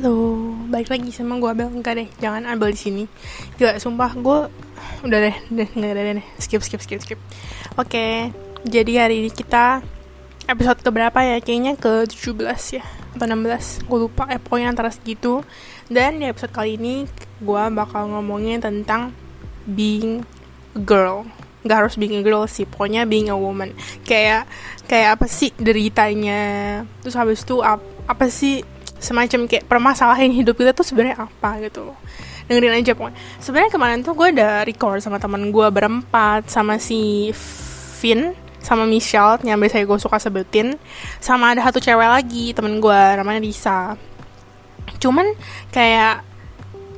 Halo, balik lagi sama gue Abel Enggak deh, jangan Abel di sini. Gila, sumpah gue udah deh, deh, nggak ada deh, skip, skip, skip, skip. Oke, jadi hari ini kita episode keberapa ya? Kayaknya ke 17 ya, atau 16. Gue lupa, eh pokoknya antara segitu. Dan di episode kali ini gue bakal ngomongin tentang being a girl. Gak harus being a girl sih, pokoknya being a woman. Kayak kayak apa sih deritanya? Terus habis itu ap, apa sih semacam kayak permasalahan hidup kita tuh sebenarnya apa gitu loh. Dengerin aja pokoknya. Sebenarnya kemarin tuh gue ada record sama teman gue berempat sama si Vin sama Michelle yang biasanya gue suka sebutin. Sama ada satu cewek lagi temen gue namanya Lisa. Cuman kayak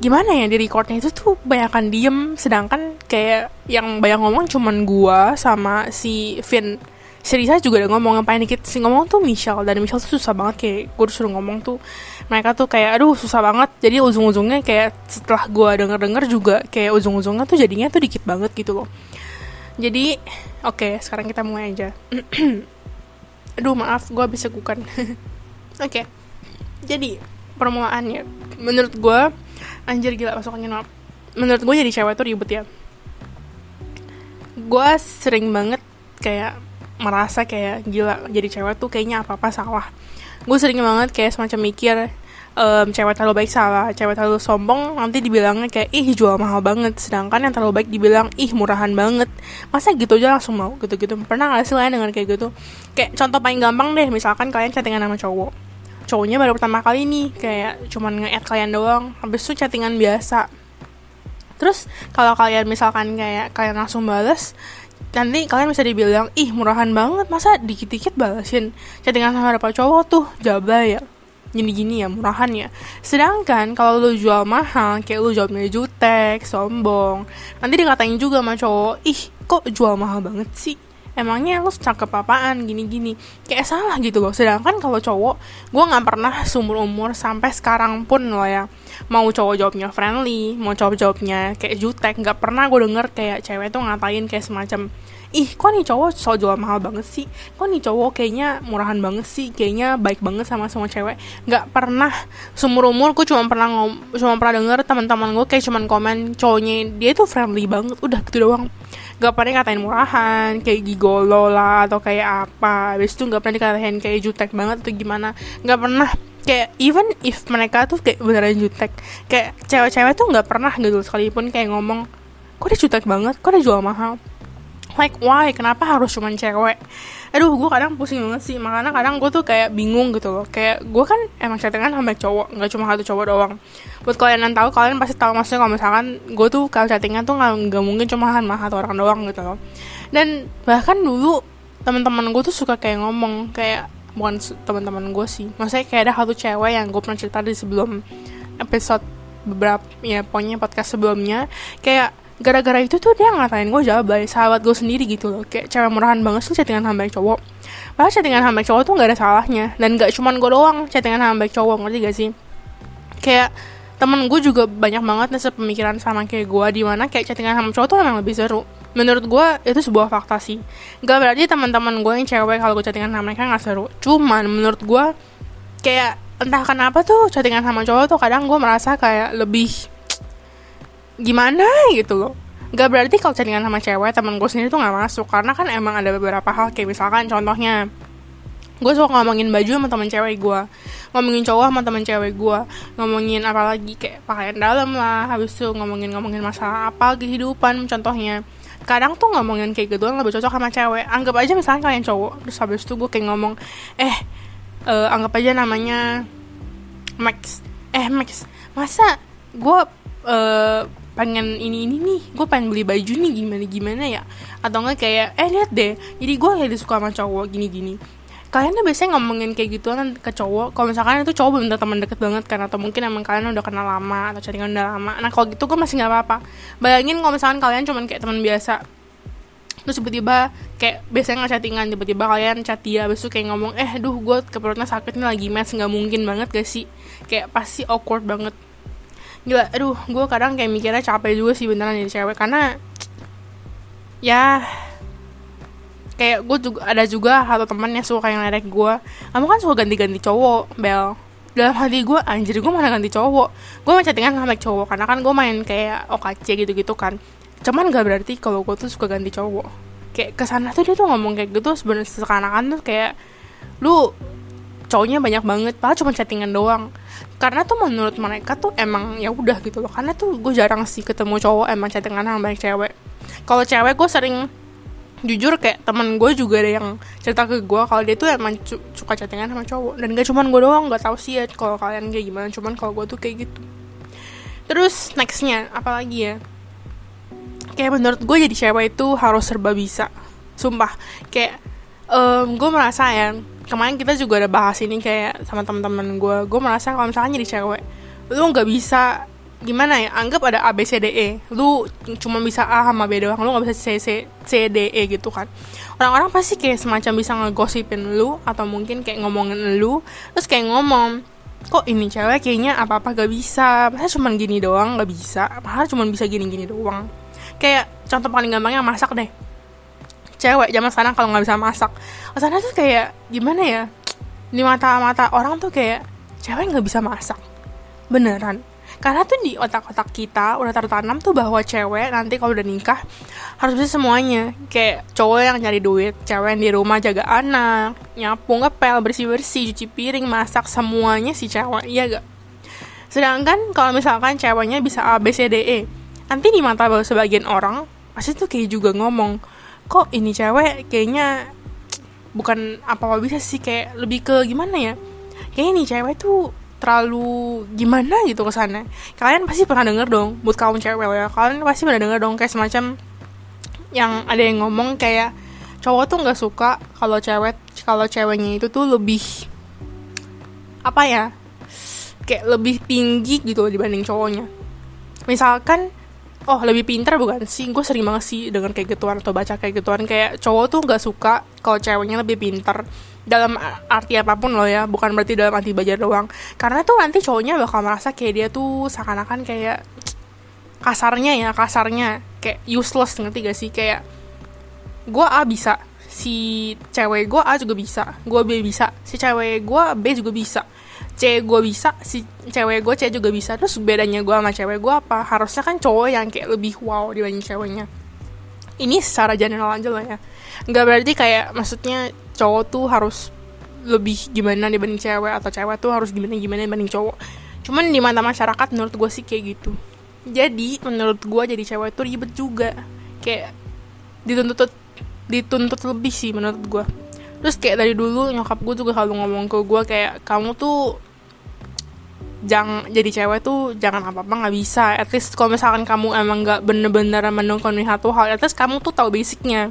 gimana ya di recordnya itu tuh banyakan diem sedangkan kayak yang banyak ngomong cuman gue sama si Vin si Risa juga udah ngomong yang paling dikit si ngomong tuh Michelle. Dan Michelle tuh susah banget kayak gue disuruh ngomong tuh mereka tuh kayak aduh susah banget. Jadi ujung-ujungnya kayak setelah gue denger-denger juga kayak ujung-ujungnya tuh jadinya tuh dikit banget gitu loh. Jadi oke okay, sekarang kita mulai aja. Aduh maaf gue bisa gukan oke okay. jadi permulaannya. Menurut gue anjir gila masuk angin maaf menurut gue jadi cewek tuh ribet ya. Gue sering banget kayak merasa kayak gila jadi cewek tuh kayaknya apa apa salah. Gue sering banget kayak semacam mikir um, cewek terlalu baik salah cewek terlalu sombong. Nanti dibilangnya kayak ih jual mahal banget. Sedangkan yang terlalu baik dibilang ih murahan banget. Masa gitu aja langsung mau gitu gitu pernah gak sih kalian dengar kayak gitu? Kayak contoh paling gampang deh misalkan kalian chattingan sama cowok. Cowoknya baru pertama kali nih kayak cuman nge-add kalian doang habis itu chattingan biasa. Terus kalau kalian misalkan kayak kalian langsung bales nanti kalian bisa dibilang ih murahan banget masa dikit-dikit balasin chattingan sama berapa cowok tuh jabla ya. Gini-gini ya murahan ya. Sedangkan kalau lu jual mahal kayak lu jawabnya jutek sombong nanti dikatain juga sama cowok ih kok jual mahal banget sih? Emangnya lu cakep apaan? Gini-gini. Kayak salah gitu loh. Sedangkan kalau cowok gue nggak pernah seumur umur sampai sekarang pun loh ya mau cowok jawabnya friendly mau cowok jawabnya kayak jutek. Nggak pernah gue denger kayak cewek tuh ngatain kayak semacam ih kok nih cowok so jual mahal banget sih? Kok nih cowok kayaknya murahan banget sih? Kayaknya baik banget sama semua cewek. Nggak pernah. Seumur umur gue cuma pernah ngom cuma pernah denger teman-teman gue kayak cuman komen cowoknya dia tuh friendly banget. Udah gitu doang. Nggak pernah ngatain murahan kayak gigolo lah atau kayak apa. Habis itu nggak pernah dikatain kayak jutek banget atau gimana. Nggak pernah kayak even if mereka tuh kayak beneran jutek kayak cewek-cewek tuh nggak pernah gitu sekalipun kayak ngomong kok dia jutek banget? Kok dia jual mahal? Like why? Kenapa harus cuman cewek? Aduh gue kadang pusing banget sih makanya kadang gue tuh kayak bingung gitu loh. Kayak gue kan emang chattingan sama cowok nggak cuma satu cowok doang. Buat kalian yang tahu kalian pasti tahu maksudnya kalau misalkan gue tuh kalau chattingan tuh nggak mungkin cuma sama satu orang doang gitu loh. Dan bahkan dulu teman-teman gue tuh suka kayak ngomong kayak bukan teman-teman gue sih. Maksudnya kayak ada satu cewek yang gue pernah cerita di sebelum episode beberapa ya pokoknya podcast sebelumnya. Kayak gara-gara itu tuh dia ngatain gue jabai sahabat gue sendiri gitu loh. Kayak cewek murahan banget sih chattingan sama baik cowok. Padahal chattingan sama baik cowok tuh gak ada salahnya. Dan gak cuman gue doang chattingan sama baik cowok ngerti gak sih? Kayak temen gue juga banyak banget nih pemikiran sama kayak gue di mana kayak chattingan sama cowok tuh emang lebih seru menurut gue itu sebuah fakta sih. Gak berarti teman-teman gue yang cewek kalau gue chattingan sama mereka gak seru. Cuman menurut gue kayak entah kenapa tuh chattingan sama cowok tuh kadang gue merasa kayak lebih gimana gitu loh. Gak berarti kalau chattingan sama cewek temen gue sendiri tuh gak masuk. Karena kan emang ada beberapa hal kayak misalkan contohnya Gue suka ngomongin baju sama temen cewek gue Ngomongin cowok sama temen cewek gue Ngomongin apa lagi kayak pakaian dalam lah. Habis itu ngomongin-ngomongin masalah apa kehidupan contohnya kadang tuh ngomongin kayak gitu lebih cocok sama cewek. Anggap aja misalnya kalian cowok terus habis itu gue kayak ngomong eh uh, anggap aja namanya Max. Eh Max masa gue uh, pengen ini ini nih? Gue pengen beli baju nih gimana gimana ya? Atau enggak kayak eh lihat deh jadi gue kayak suka sama cowok gini gini kalian tuh biasanya ngomongin kayak gitu kan ke cowok. Kalau misalkan itu cowok belum teman deket banget kan atau mungkin emang kalian udah kenal lama atau chattingan udah lama. Nah kalau gitu gue masih nggak apa-apa. Bayangin kalau misalkan kalian cuman kayak teman biasa terus tiba-tiba kayak biasanya nggak chattingan tiba-tiba kalian chat dia itu kayak ngomong eh duh gue ke perutnya sakit nih lagi mes nggak mungkin banget gak sih? Kayak pasti awkward banget. Gila aduh gue kadang kayak mikirnya capek juga sih beneran jadi cewek karena ya kayak gue juga ada juga satu teman yang suka yang ledek gue kamu kan suka ganti-ganti cowok bel. Dalam hati gue anjir gue mana ganti cowok. Gue main chattingan sama cowok karena kan gue main kayak OKC gitu-gitu kan. Cuman gak berarti kalau gue tuh suka ganti cowok. Kayak ke sana tuh dia tuh ngomong kayak gitu sebenarnya sekarang tuh kayak lu cowoknya banyak banget. Padahal cuma chattingan doang. Karena tuh menurut mereka tuh emang ya udah gitu loh. Karena tuh gue jarang sih ketemu cowok emang chattingan sama banyak cewek. Kalau cewek gue sering jujur kayak temen gue juga ada yang cerita ke gue kalau dia tuh emang suka chattingan sama cowok. Dan gak cuman gue doang gak tau sih ya kalau kalian kayak gimana cuman kalau gue tuh kayak gitu. Terus nextnya apalagi ya? Kayak menurut gue jadi cewek itu harus serba bisa. Sumpah kayak um, gue merasa ya kemarin kita juga ada bahas ini kayak sama teman-teman gue gue merasa kalau misalnya jadi cewek lu nggak bisa gimana ya anggap ada A B C D E. Lu cuma bisa A sama B doang lu nggak bisa C C C D E gitu kan. Orang-orang pasti kayak semacam bisa ngegosipin lu atau mungkin kayak ngomongin lu terus kayak ngomong kok ini cewek kayaknya apa-apa gak bisa padahal cuma gini doang gak bisa padahal cuma bisa gini-gini doang. Kayak contoh paling gampangnya masak deh. Cewek zaman sekarang kalau nggak bisa masak sana tuh kayak gimana ya di mata-mata orang tuh kayak cewek nggak bisa masak. Beneran karena tuh di otak-otak kita udah tertanam tuh bahwa cewek nanti kalau udah nikah harus bisa semuanya. Kayak cowok yang nyari duit cewek yang di rumah jaga anak nyapu ngepel bersih bersih cuci piring masak semuanya si cewek iya gak? Sedangkan kalau misalkan ceweknya bisa A B C D E nanti di mata sebagian orang pasti tuh kayak juga ngomong kok ini cewek kayaknya bukan apa-apa bisa sih kayak lebih ke gimana ya? Kayaknya nih cewek tuh terlalu gimana gitu ke sana. Kalian pasti pernah denger dong, buat kaum cewek ya. Kalian pasti pernah denger dong kayak semacam yang ada yang ngomong kayak cowok tuh nggak suka kalau cewek kalau ceweknya itu tuh lebih apa ya kayak lebih tinggi gitu dibanding cowoknya misalkan oh lebih pintar bukan sih? Gue sering banget sih denger kayak gituan atau baca kayak gituan. Kayak cowok tuh nggak suka kalau ceweknya lebih pintar. Dalam arti apa pun loh ya bukan berarti dalam arti belajar doang. Karena tuh nanti cowoknya bakal merasa kayak dia tuh seakan-akan kayak kasarnya ya kasarnya. Kayak useless ngerti gak sih? Kayak gue A bisa si cewek gue A juga bisa. Gue B bisa si cewek gue B juga bisa C gue bisa si cewek gue C juga bisa. Terus bedanya gue sama cewek gue apa? Harusnya kan cowok yang kayak lebih wow dibanding ceweknya. Ini secara general aja lah ya. Nggak berarti kayak maksudnya cowok tuh harus lebih gimana dibanding cewek atau cewek tuh harus gimana gimana dibanding cowok. Cuman di mata masyarakat menurut gue sih kayak gitu. Jadi menurut gue jadi cewek tuh ribet juga. Kayak dituntut dituntut lebih sih menurut gue terus kayak dari dulu nyokap gue juga selalu ngomong ke gue kayak kamu tuh jangan jadi cewek tuh jangan apa apa nggak bisa. At least kalau misalkan kamu emang nggak bener-bener menunggu satu hal at least kamu tuh tahu basicnya.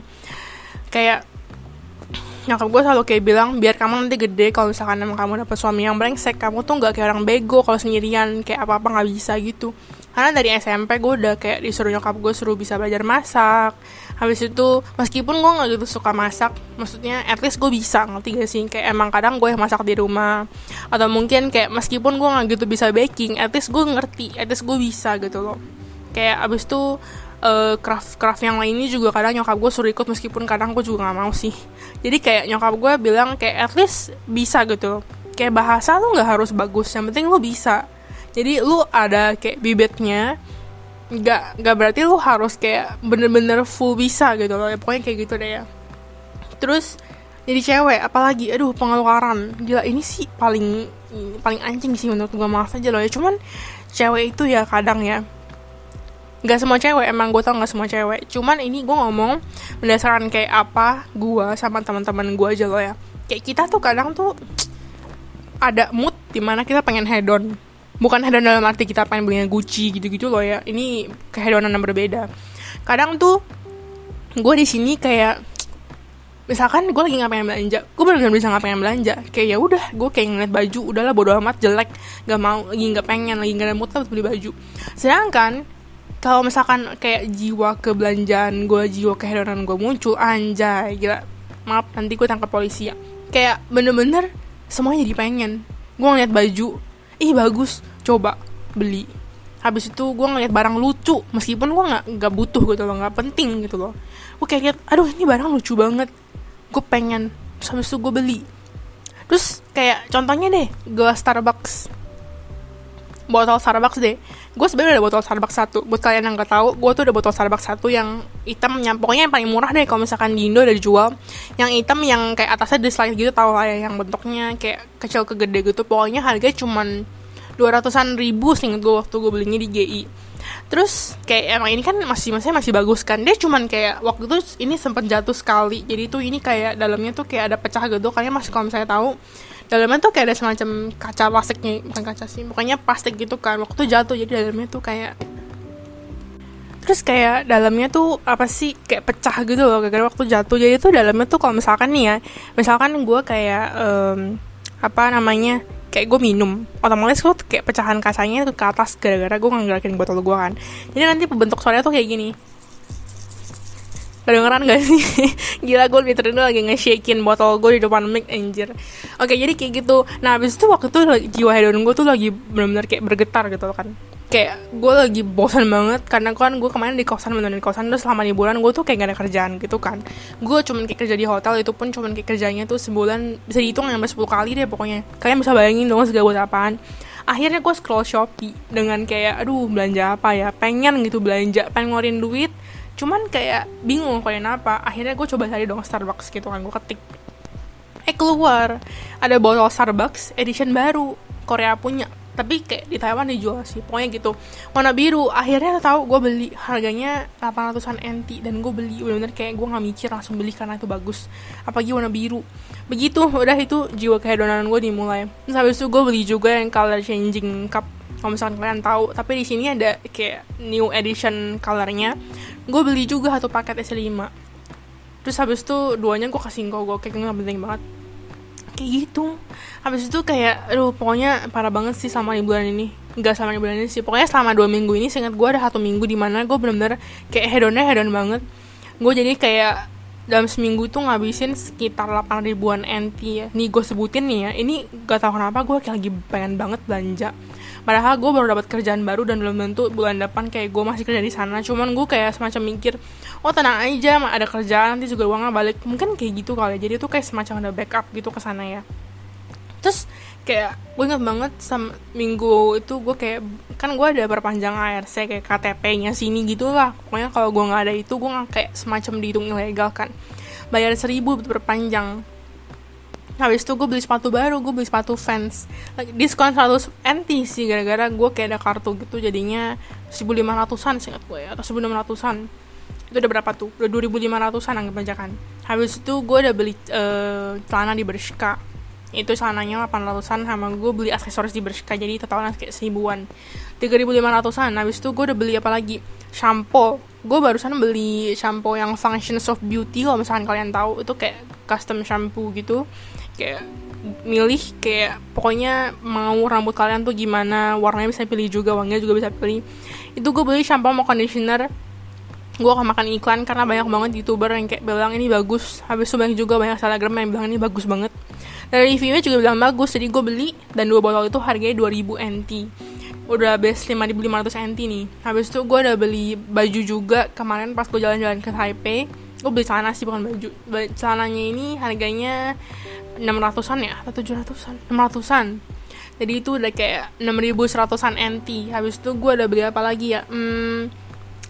Kayak nyokap gue selalu kayak bilang biar kamu nanti gede kalau misalkan emang kamu dapet suami yang brengsek kamu tuh nggak kayak orang bego kalau sendirian kayak apa apa nggak bisa gitu. Karena dari SMP gue udah kayak disuruh nyokap gue suruh bisa belajar masak habis itu meskipun gue nggak gitu suka masak maksudnya at least gue bisa ngerti gak sih? Kayak emang kadang gue masak di rumah. Atau mungkin kayak meskipun gue nggak gitu bisa baking at least gue ngerti at least gue bisa gitu loh. Kayak abis itu uh, craft craft yang lainnya juga kadang nyokap gue suruh ikut meskipun kadang gue juga nggak mau sih. Jadi kayak nyokap gue bilang kayak at least bisa gitu. Kayak bahasa lu nggak harus bagus yang penting lu bisa. Jadi lu ada kayak bibitnya nggak nggak berarti lu harus kayak bener-bener full bisa gitu loh. Ya pokoknya kayak gitu deh ya. Terus jadi cewek apalagi? Aduh pengeluaran. Gila ini sih paling paling anjing sih menurut gue maaf aja loh ya. Cuman cewek itu ya kadang ya. Gak semua cewek emang gue tau gak semua cewek. Cuman ini gue ngomong berdasarkan kayak apa gue sama teman-teman gue aja loh ya. Kayak kita tuh kadang tuh ada mood di mana kita pengen hedon bukan hedon dalam arti kita pengen beli Gucci gitu-gitu loh ya. Ini kehedonan yang berbeda. Kadang tuh gue di sini kayak misalkan gue lagi pengen belanja gue benar-benar bisa pengen belanja. Kayak ya udah gue kayak ngeliat baju udahlah bodo amat jelek. Gak mau lagi nggak pengen lagi nggak ada mood lah beli baju. Sedangkan kalau misalkan kayak jiwa kebelanjaan gue jiwa kehedonan gue muncul anjay gila. Maaf nanti gue tangkap polisi ya. Kayak bener-bener semuanya jadi pengen. Gue ngeliat baju ih bagus coba beli. Habis itu gue ngeliat barang lucu meskipun gue nggak nggak butuh gitu loh nggak penting gitu loh. Gue kayak liat aduh ini barang lucu banget. Gue pengen terus habis itu gue beli. Terus kayak contohnya deh gelas Starbucks. Botol Starbucks deh. Gue sebenarnya ada botol Starbucks satu. Buat kalian yang gak tahu gue tuh ada botol Starbucks satu yang hitam yang pokoknya yang paling murah deh kalau misalkan di Indo ada dijual. Yang hitam yang kayak atasnya di slide gitu tau lah ya yang bentuknya kayak kecil ke gede gitu. Pokoknya harganya cuman dua ratusan ribu sih gue waktu gue belinya di GI terus kayak emang ini kan masih masih masih bagus kan. Dia cuman kayak waktu itu ini sempat jatuh sekali. Jadi tuh ini kayak dalamnya tuh kayak ada pecah gitu. Kalian masih kalau misalnya tahu dalamnya tuh kayak ada semacam kaca plastiknya. Bukan kaca sih pokoknya plastik gitu kan. Waktu jatuh jadi dalamnya tuh kayak terus kayak dalamnya tuh apa sih kayak pecah gitu loh. Gara-gara waktu jatuh. Jadi tuh dalamnya tuh kalau misalkan nih ya misalkan gue kayak um, apa namanya kayak gue minum. Otomatis gue kayak pecahan kacanya ke atas gara-gara gue nggak botol gue kan. Jadi nanti bentuk suaranya tuh kayak gini kedengeran gak sih? Gila gue literally lagi nge-shakein botol gue di depan mic anjir. Oke jadi kayak gitu. Nah abis itu waktu itu jiwa hedon gue tuh lagi benar-benar kayak bergetar gitu kan. Kayak gue lagi bosan banget karena kan gue kemarin di kosan beneran di kosan terus selama liburan gue tuh kayak gak ada kerjaan gitu kan. Gue cuman kayak kerja di hotel itu pun cuman kayak kerjanya tuh sebulan bisa dihitung sampai 10 kali deh pokoknya. Kalian bisa bayangin dong segala buat apaan. Akhirnya gue scroll shopee dengan kayak aduh belanja apa ya? Pengen gitu belanja pengen ngeluarin duit cuman kayak bingung kalian apa. Akhirnya gue coba cari dong Starbucks gitu kan gue ketik. Eh keluar. Ada botol Starbucks edition baru. Korea punya. Tapi kayak di Taiwan dijual sih pokoknya gitu. Warna biru. Akhirnya tahu gue beli. Harganya 800an NT dan gue beli. Bener-bener kayak gue nggak mikir langsung beli karena itu bagus. Apalagi warna biru. Begitu udah itu jiwa kehedonan gue dimulai. Terus habis itu gue beli juga yang color changing cup. Kalau misalkan kalian tahu tapi di sini ada kayak new edition colornya gue beli juga satu paket S5 terus habis itu duanya gue kasih kok gue kayak nggak penting banget. Kayak gitu. Habis itu kayak aduh pokoknya parah banget sih sama di bulan ini. Nggak sama di bulan ini sih pokoknya selama dua minggu ini seingat gue ada satu minggu di mana gue bener-bener kayak hedonnya hedon banget. Gue jadi kayak dalam seminggu tuh ngabisin sekitar 8 ribuan NT ya. Nih gue sebutin nih ya ini gak tau kenapa gue lagi pengen banget belanja padahal gue baru dapat kerjaan baru dan belum tentu bulan depan kayak gue masih kerja di sana. Cuman gue kayak semacam mikir oh tenang aja ada kerjaan nanti juga uangnya balik. Mungkin kayak gitu kali jadi tuh kayak semacam ada backup gitu ke sana ya. Terus kayak gue inget banget sama minggu itu gue kayak kan gue ada perpanjang ARC kayak KTP-nya sini gitu lah pokoknya kalau gue nggak ada itu gue nggak kayak semacam dihitung ilegal kan. Bayar seribu berpanjang habis itu gue beli sepatu baru gue beli sepatu fans diskon 100 NT sih gara-gara gue kayak ada kartu gitu jadinya 1500an singkat gue ya atau 1600an itu udah berapa tuh? Udah 2500an anggap aja kan. Habis itu gue udah beli uh, celana di Bershka. Itu celananya 800an sama gue beli aksesoris di Bershka jadi totalnya kayak seribuan. 3500an habis itu gue udah beli apa lagi? Shampoo. Gue barusan beli shampoo yang Functions of Beauty kalau misalkan kalian tahu. Itu kayak custom shampoo gitu kayak milih kayak pokoknya mau rambut kalian tuh gimana warnanya bisa pilih juga wanginya juga bisa pilih. Itu gue beli shampoo sama conditioner. Gue akan makan iklan karena banyak banget youtuber yang kayak bilang ini bagus. Habis itu banyak juga banyak telegram yang bilang ini bagus banget. Dan reviewnya juga bilang bagus jadi gue beli dan dua botol itu harganya 2000 NT udah habis 5500 NT nih. Habis itu gue udah beli baju juga. Kemarin pas gue jalan-jalan ke Taipei gue beli celana sih bukan baju. Celananya ini harganya 600an ya? Atau 700an 600an jadi itu udah kayak 6100an NT habis itu gue udah beli apa lagi ya? Hmm,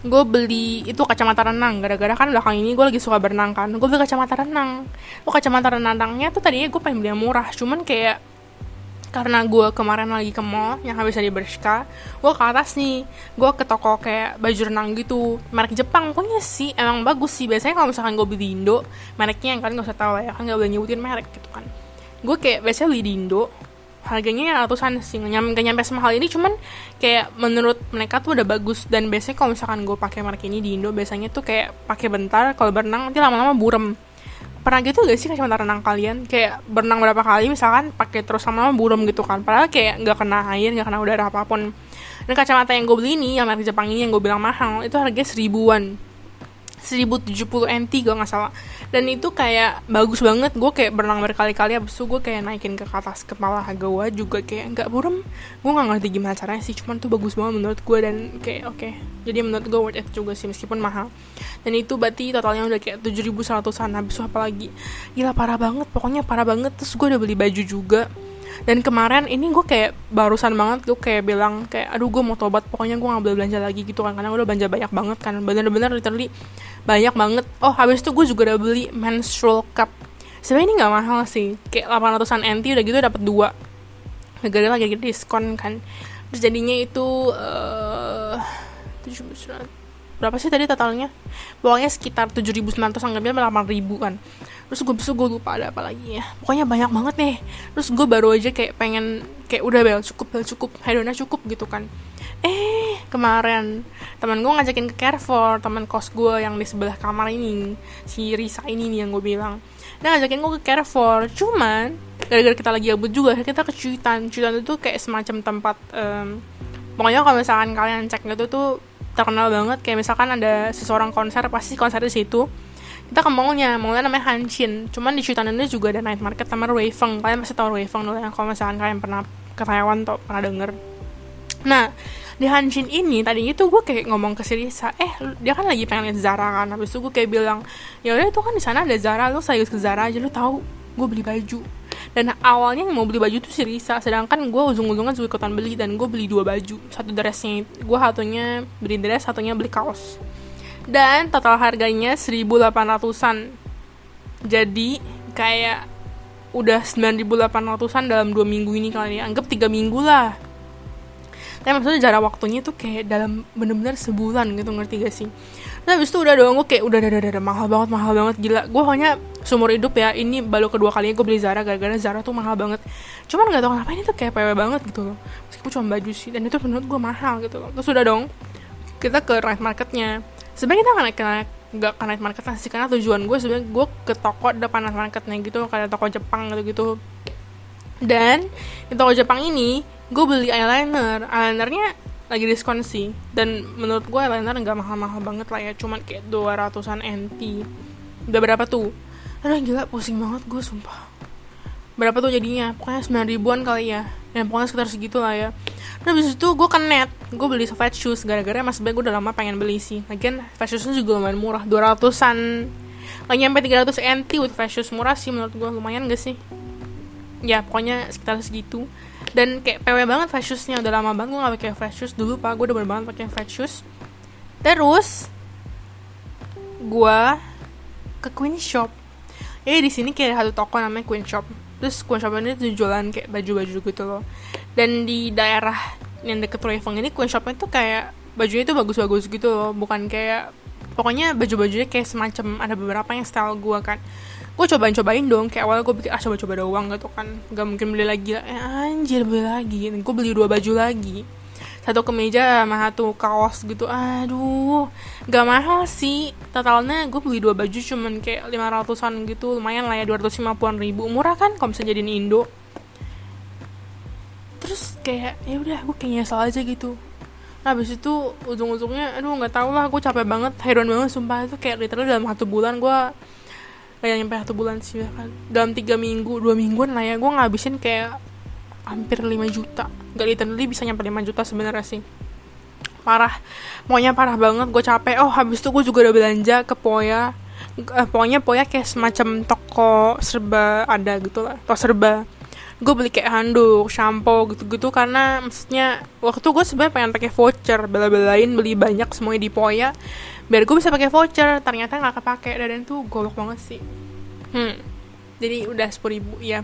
gue beli itu kacamata renang. Gara-gara kan belakang ini gue lagi suka berenang kan. Gue beli kacamata renang. Lo kacamata renangnya tuh tadinya gue pengen beli yang murah. Cuman kayak karena gue kemarin lagi ke mall yang habis dari Bershka gue ke atas nih. Gue ke toko kayak baju renang gitu merek Jepang. Punya sih emang bagus sih. Biasanya kalau misalkan gue beli di Indo mereknya yang kan gak usah tahu ya kan gak boleh nyebutin merek gitu kan. Gue kayak biasanya beli di Indo harganya ya ratusan sih nyampe gak nyampe semahal ini. Cuman kayak menurut mereka tuh udah bagus. Dan biasanya kalau misalkan gue pakai merek ini di Indo biasanya tuh kayak pakai bentar kalau berenang nanti lama-lama burem pernah gitu gak sih kacamata renang kalian? Kayak berenang berapa kali misalkan pakai terus sama burem gitu kan. Padahal kayak nggak kena air nggak kena udara apa pun. Dan kacamata yang gue beli ini yang merek Jepang ini yang gue bilang mahal itu harganya seribuan 1070 NT gue nggak salah. Dan itu kayak bagus banget. Gue kayak berenang berkali-kali abis itu gue kayak naikin ke atas kepala gue juga kayak nggak burem. Gue nggak ngerti gimana caranya sih cuman tuh bagus banget menurut gue dan kayak oke. Okay. jadi menurut gue worth it juga sih meskipun mahal. Dan itu berarti totalnya udah kayak 7100an habis itu apalagi gila parah banget. Pokoknya parah banget. Terus gue udah beli baju juga dan kemarin ini gue kayak barusan banget gue kayak bilang kayak aduh gue mau tobat pokoknya gue nggak boleh belanja lagi gitu kan. Karena gue udah belanja banyak banget kan. Bener-bener literally banyak banget. Oh habis itu gue juga udah beli menstrual cup. Sebenarnya ini nggak mahal sih. Kayak 800an NT udah gitu dapat dua. Negara lagi diskon kan. Terus jadinya itu uh, berapa sih tadi totalnya? Pokoknya sekitar 7.900 anggapnya 8.000 kan. Terus gue besok gue lupa ada apa lagi ya. Pokoknya banyak banget nih. Terus gue baru aja kayak pengen kayak udah bel cukup bel cukup. Hedonnya cukup gitu kan. Eh kemarin teman gue ngajakin ke Carrefour teman kos gue yang di sebelah kamar ini si Risa ini nih yang gue bilang. Dia ngajakin gue ke Carrefour cuman gara-gara kita lagi gabut juga kita ke Cuitan Cuitan itu kayak semacam tempat um, pokoknya kalau misalkan kalian cek gitu tuh terkenal banget. Kayak misalkan ada seseorang konser pasti konser di situ. Kita ke mallnya mallnya namanya Hanshin. Cuman di ini juga ada night market sama Ruifeng kalian pasti tahu Ruifeng dulu ya. Kalau misalkan kalian pernah ke Taiwan atau pernah denger. Nah di Hanshin ini tadi itu gue kayak ngomong ke Sirisa eh dia kan lagi pengen lihat Zara kan. Habis itu gue kayak bilang ya udah itu kan di sana ada Zara. Lu saya ke Zara aja lu tahu gue beli baju. Dan awalnya yang mau beli baju tuh si Risa sedangkan gue ujung-ujungnya juga ikutan beli dan gue beli dua baju. Satu dressnya gue satunya beli dress satunya beli kaos. Dan total harganya 1800an jadi kayak udah 9800an dalam dua minggu ini kali ya. Anggap tiga minggu lah. Tapi maksudnya jarak waktunya tuh kayak dalam bener-bener sebulan gitu ngerti gak sih nah habis itu udah dong gue kayak udah udah udah, udah mahal banget mahal banget gila. Gue hanya seumur hidup ya ini baru kedua kalinya gue beli Zara gara-gara Zara tuh mahal banget. Cuman gak tau kenapa ini tuh kayak PW banget gitu loh. Meskipun cuma baju sih dan itu menurut gue mahal gitu loh. Terus udah dong kita ke night marketnya. Sebenarnya kita nggak naik nggak ke night market sih karena tujuan gue sebenarnya gue ke toko depan night marketnya gitu kayak toko Jepang gitu gitu dan di toko Jepang ini gue beli eyeliner. Eyelinernya lagi diskon sih. Dan menurut gue eyeliner nggak mahal-mahal banget lah ya cuman kayak 200an NT udah berapa tuh? Aduh gila pusing banget gue sumpah. Berapa tuh jadinya? Pokoknya 9 ribuan kali ya. Ya pokoknya sekitar segitu lah ya. Nah abis itu gue ke net. Gue beli flat shoes Gara-gara mas sebenernya gue udah lama pengen beli sih. Lagian flat shoesnya juga lumayan murah 200an Lagi nyampe 300 NT with flat shoes murah sih menurut gue Lumayan gak sih? Ya pokoknya sekitar segitu dan kayak PW banget flash shoesnya. Udah lama banget gue gak pakai flash shoes. Dulu pak gue udah bener banget pakai flash shoes. Terus gue ke Queen Shop. Jadi di sini kayak satu toko namanya Queen Shop. Terus Queen Shop ini tuh jualan kayak baju-baju gitu loh. Dan di daerah yang deket Royfeng ini Queen Shopnya tuh kayak bajunya tuh bagus-bagus gitu loh. Bukan kayak pokoknya baju-bajunya kayak semacam ada beberapa yang style gue kan gue cobain cobain dong kayak awal gue pikir ah coba coba doang gitu kan. Gak mungkin beli lagi eh, anjir beli lagi. Gue beli dua baju lagi. Satu kemeja sama satu kaos gitu. Aduh gak mahal sih. Totalnya gue beli dua baju cuman kayak lima ratusan gitu. Lumayan lah ya dua ratus lima puluh ribu. Murah kan kalau bisa jadi Indo. Terus kayak ya udah gue kayaknya salah aja gitu. Nah habis itu ujung-ujungnya aduh nggak tau lah gue capek banget heran banget sumpah. Itu kayak literally dalam satu bulan gue kayak nyampe satu bulan sih kan dalam tiga minggu dua mingguan lah ya gue ngabisin kayak hampir 5 juta. Gak literally bisa nyampe 5 juta sebenarnya sih. Parah. Pokoknya parah banget gue capek. Oh habis itu gue juga udah belanja ke Poya. Eh, pokoknya Poya kayak semacam toko serba ada gitu lah toko serba. Gue beli kayak handuk, shampoo gitu-gitu karena maksudnya waktu gue sebenarnya pengen pakai voucher bela-belain beli banyak semuanya di Poya biar gue bisa pakai voucher. Ternyata nggak kepake. Dan itu golok banget sih. Hmm. Jadi udah sepuluh ribu ya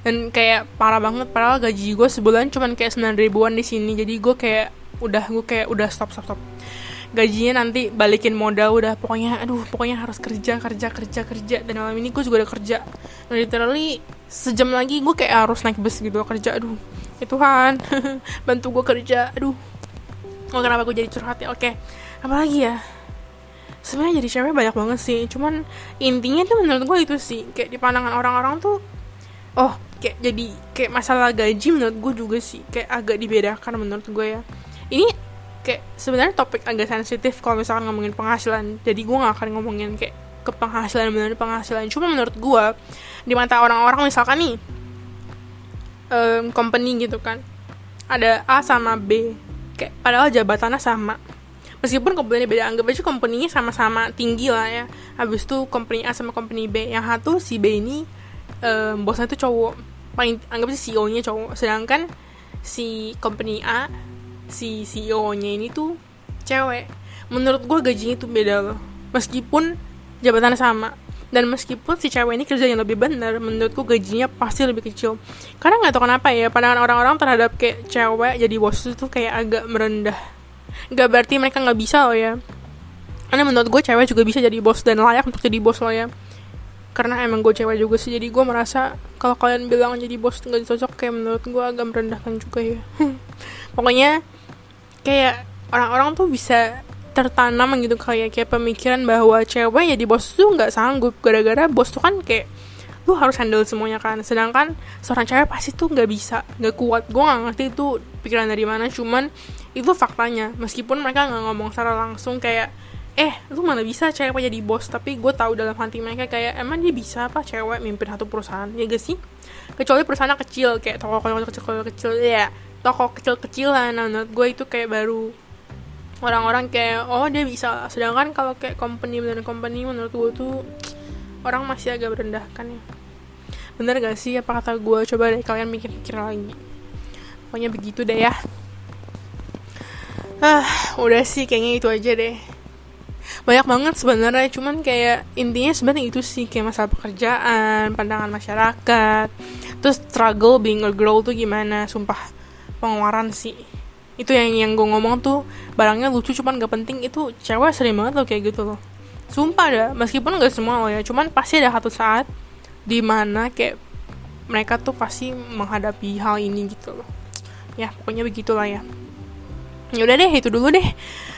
dan kayak parah banget. Padahal gaji gue sebulan cuman kayak sembilan ribuan di sini. Jadi gue kayak udah gue kayak udah stop stop stop. Gajinya nanti balikin modal udah. Pokoknya aduh pokoknya harus kerja kerja kerja kerja. Dan malam ini gue juga udah kerja. Dan literally sejam lagi gue kayak harus naik bus gitu kerja. Aduh ya Tuhan. Bantu gue kerja. Aduh. Oh kenapa gue jadi curhat ya? Oke. Apa lagi ya sebenarnya jadi cewek banyak banget sih. Cuman intinya tuh menurut gue itu sih kayak di pandangan orang-orang tuh oh kayak jadi kayak masalah gaji menurut gue juga sih kayak agak dibedakan menurut gue ya. Ini kayak sebenarnya topik agak sensitif kalau misalkan ngomongin penghasilan. Jadi gue gak akan ngomongin kayak ke penghasilan benar penghasilan. Cuma menurut gue di mata orang-orang misalkan nih um, company gitu kan ada A sama B. Kayak padahal jabatannya sama meskipun company beda anggap aja company sama-sama tinggi lah ya. Habis itu company A sama company B. Yang satu si B ini um, bosnya itu cowok. Paling anggap aja CEO nya cowok. Sedangkan si company A si CEO nya ini tuh cewek. Menurut gue gajinya tuh beda loh. Meskipun jabatannya sama. Dan meskipun si cewek ini kerjanya lebih benar menurutku gajinya pasti lebih kecil. Karena nggak tahu kenapa ya pandangan orang-orang terhadap kayak cewek jadi bos itu kayak agak merendah nggak berarti mereka nggak bisa loh ya. Karena menurut gue cewek juga bisa jadi bos dan layak untuk jadi bos loh ya. Karena emang gue cewek juga sih jadi gue merasa kalau kalian bilang jadi bos nggak cocok kayak menurut gue agak merendahkan juga ya. Pokoknya kayak orang-orang tuh bisa tertanam gitu kayak kayak pemikiran bahwa cewek jadi bos tuh nggak sanggup. Gara-gara bos tuh kan kayak lu harus handle semuanya kan. Sedangkan seorang cewek pasti tuh nggak bisa nggak kuat. Gue nggak ngerti itu pikiran dari mana cuman itu faktanya. Meskipun mereka nggak ngomong secara langsung kayak eh lu mana bisa cewek jadi bos? Tapi gue tahu dalam hati mereka kayak emang dia bisa apa cewek mimpin satu perusahaan? Ya gak sih? Kecuali perusahaan kecil kayak toko kecil kecil kecil ya toko kecil kecilan. Nah, menurut gue itu kayak baru orang-orang kayak oh dia bisa. Sedangkan kalau kayak company bener company menurut gue tuh orang masih agak merendahkan ya. Bener gak sih? Apa kata gue coba deh kalian mikir-mikir lagi. Pokoknya begitu deh ya ah udah sih kayaknya itu aja deh. Banyak banget sebenarnya cuman kayak intinya sebenarnya itu sih kayak masalah pekerjaan pandangan masyarakat terus struggle being a girl tuh gimana sumpah pengeluaran sih. Itu yang yang gue ngomong tuh barangnya lucu cuman gak penting. Itu cewek sering banget loh kayak gitu loh. Sumpah dah meskipun gak semua loh ya cuman pasti ada satu saat di mana kayak mereka tuh pasti menghadapi hal ini gitu loh. Ya pokoknya begitulah ya ya udah deh itu dulu deh.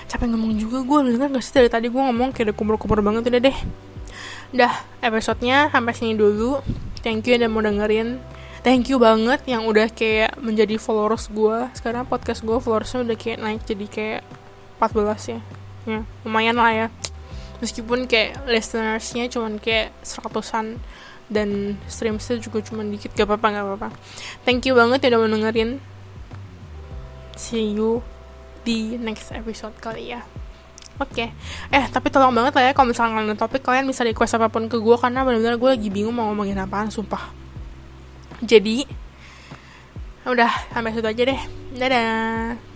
Capek ngomong juga gue dengar gak sih dari tadi gue ngomong kayak udah kumur-kumur banget udah deh. Dah episodenya sampai sini dulu. Thank you udah mau dengerin. Thank you banget yang udah kayak menjadi followers gue sekarang podcast gue followersnya udah kayak naik jadi kayak 14 ya. Ya lumayan lah ya. Meskipun kayak listenersnya cuman kayak seratusan dan streamsnya juga cuman dikit gak apa-apa gak apa-apa. Thank you banget ya udah mendengarin see you di next episode kali ya. Oke, okay. eh tapi tolong banget lah ya kalau misalnya ada topik kalian bisa request apa pun ke gue karena benar-benar gue lagi bingung mau ngomongin apaan, sumpah. Jadi udah sampai situ aja deh. Dadah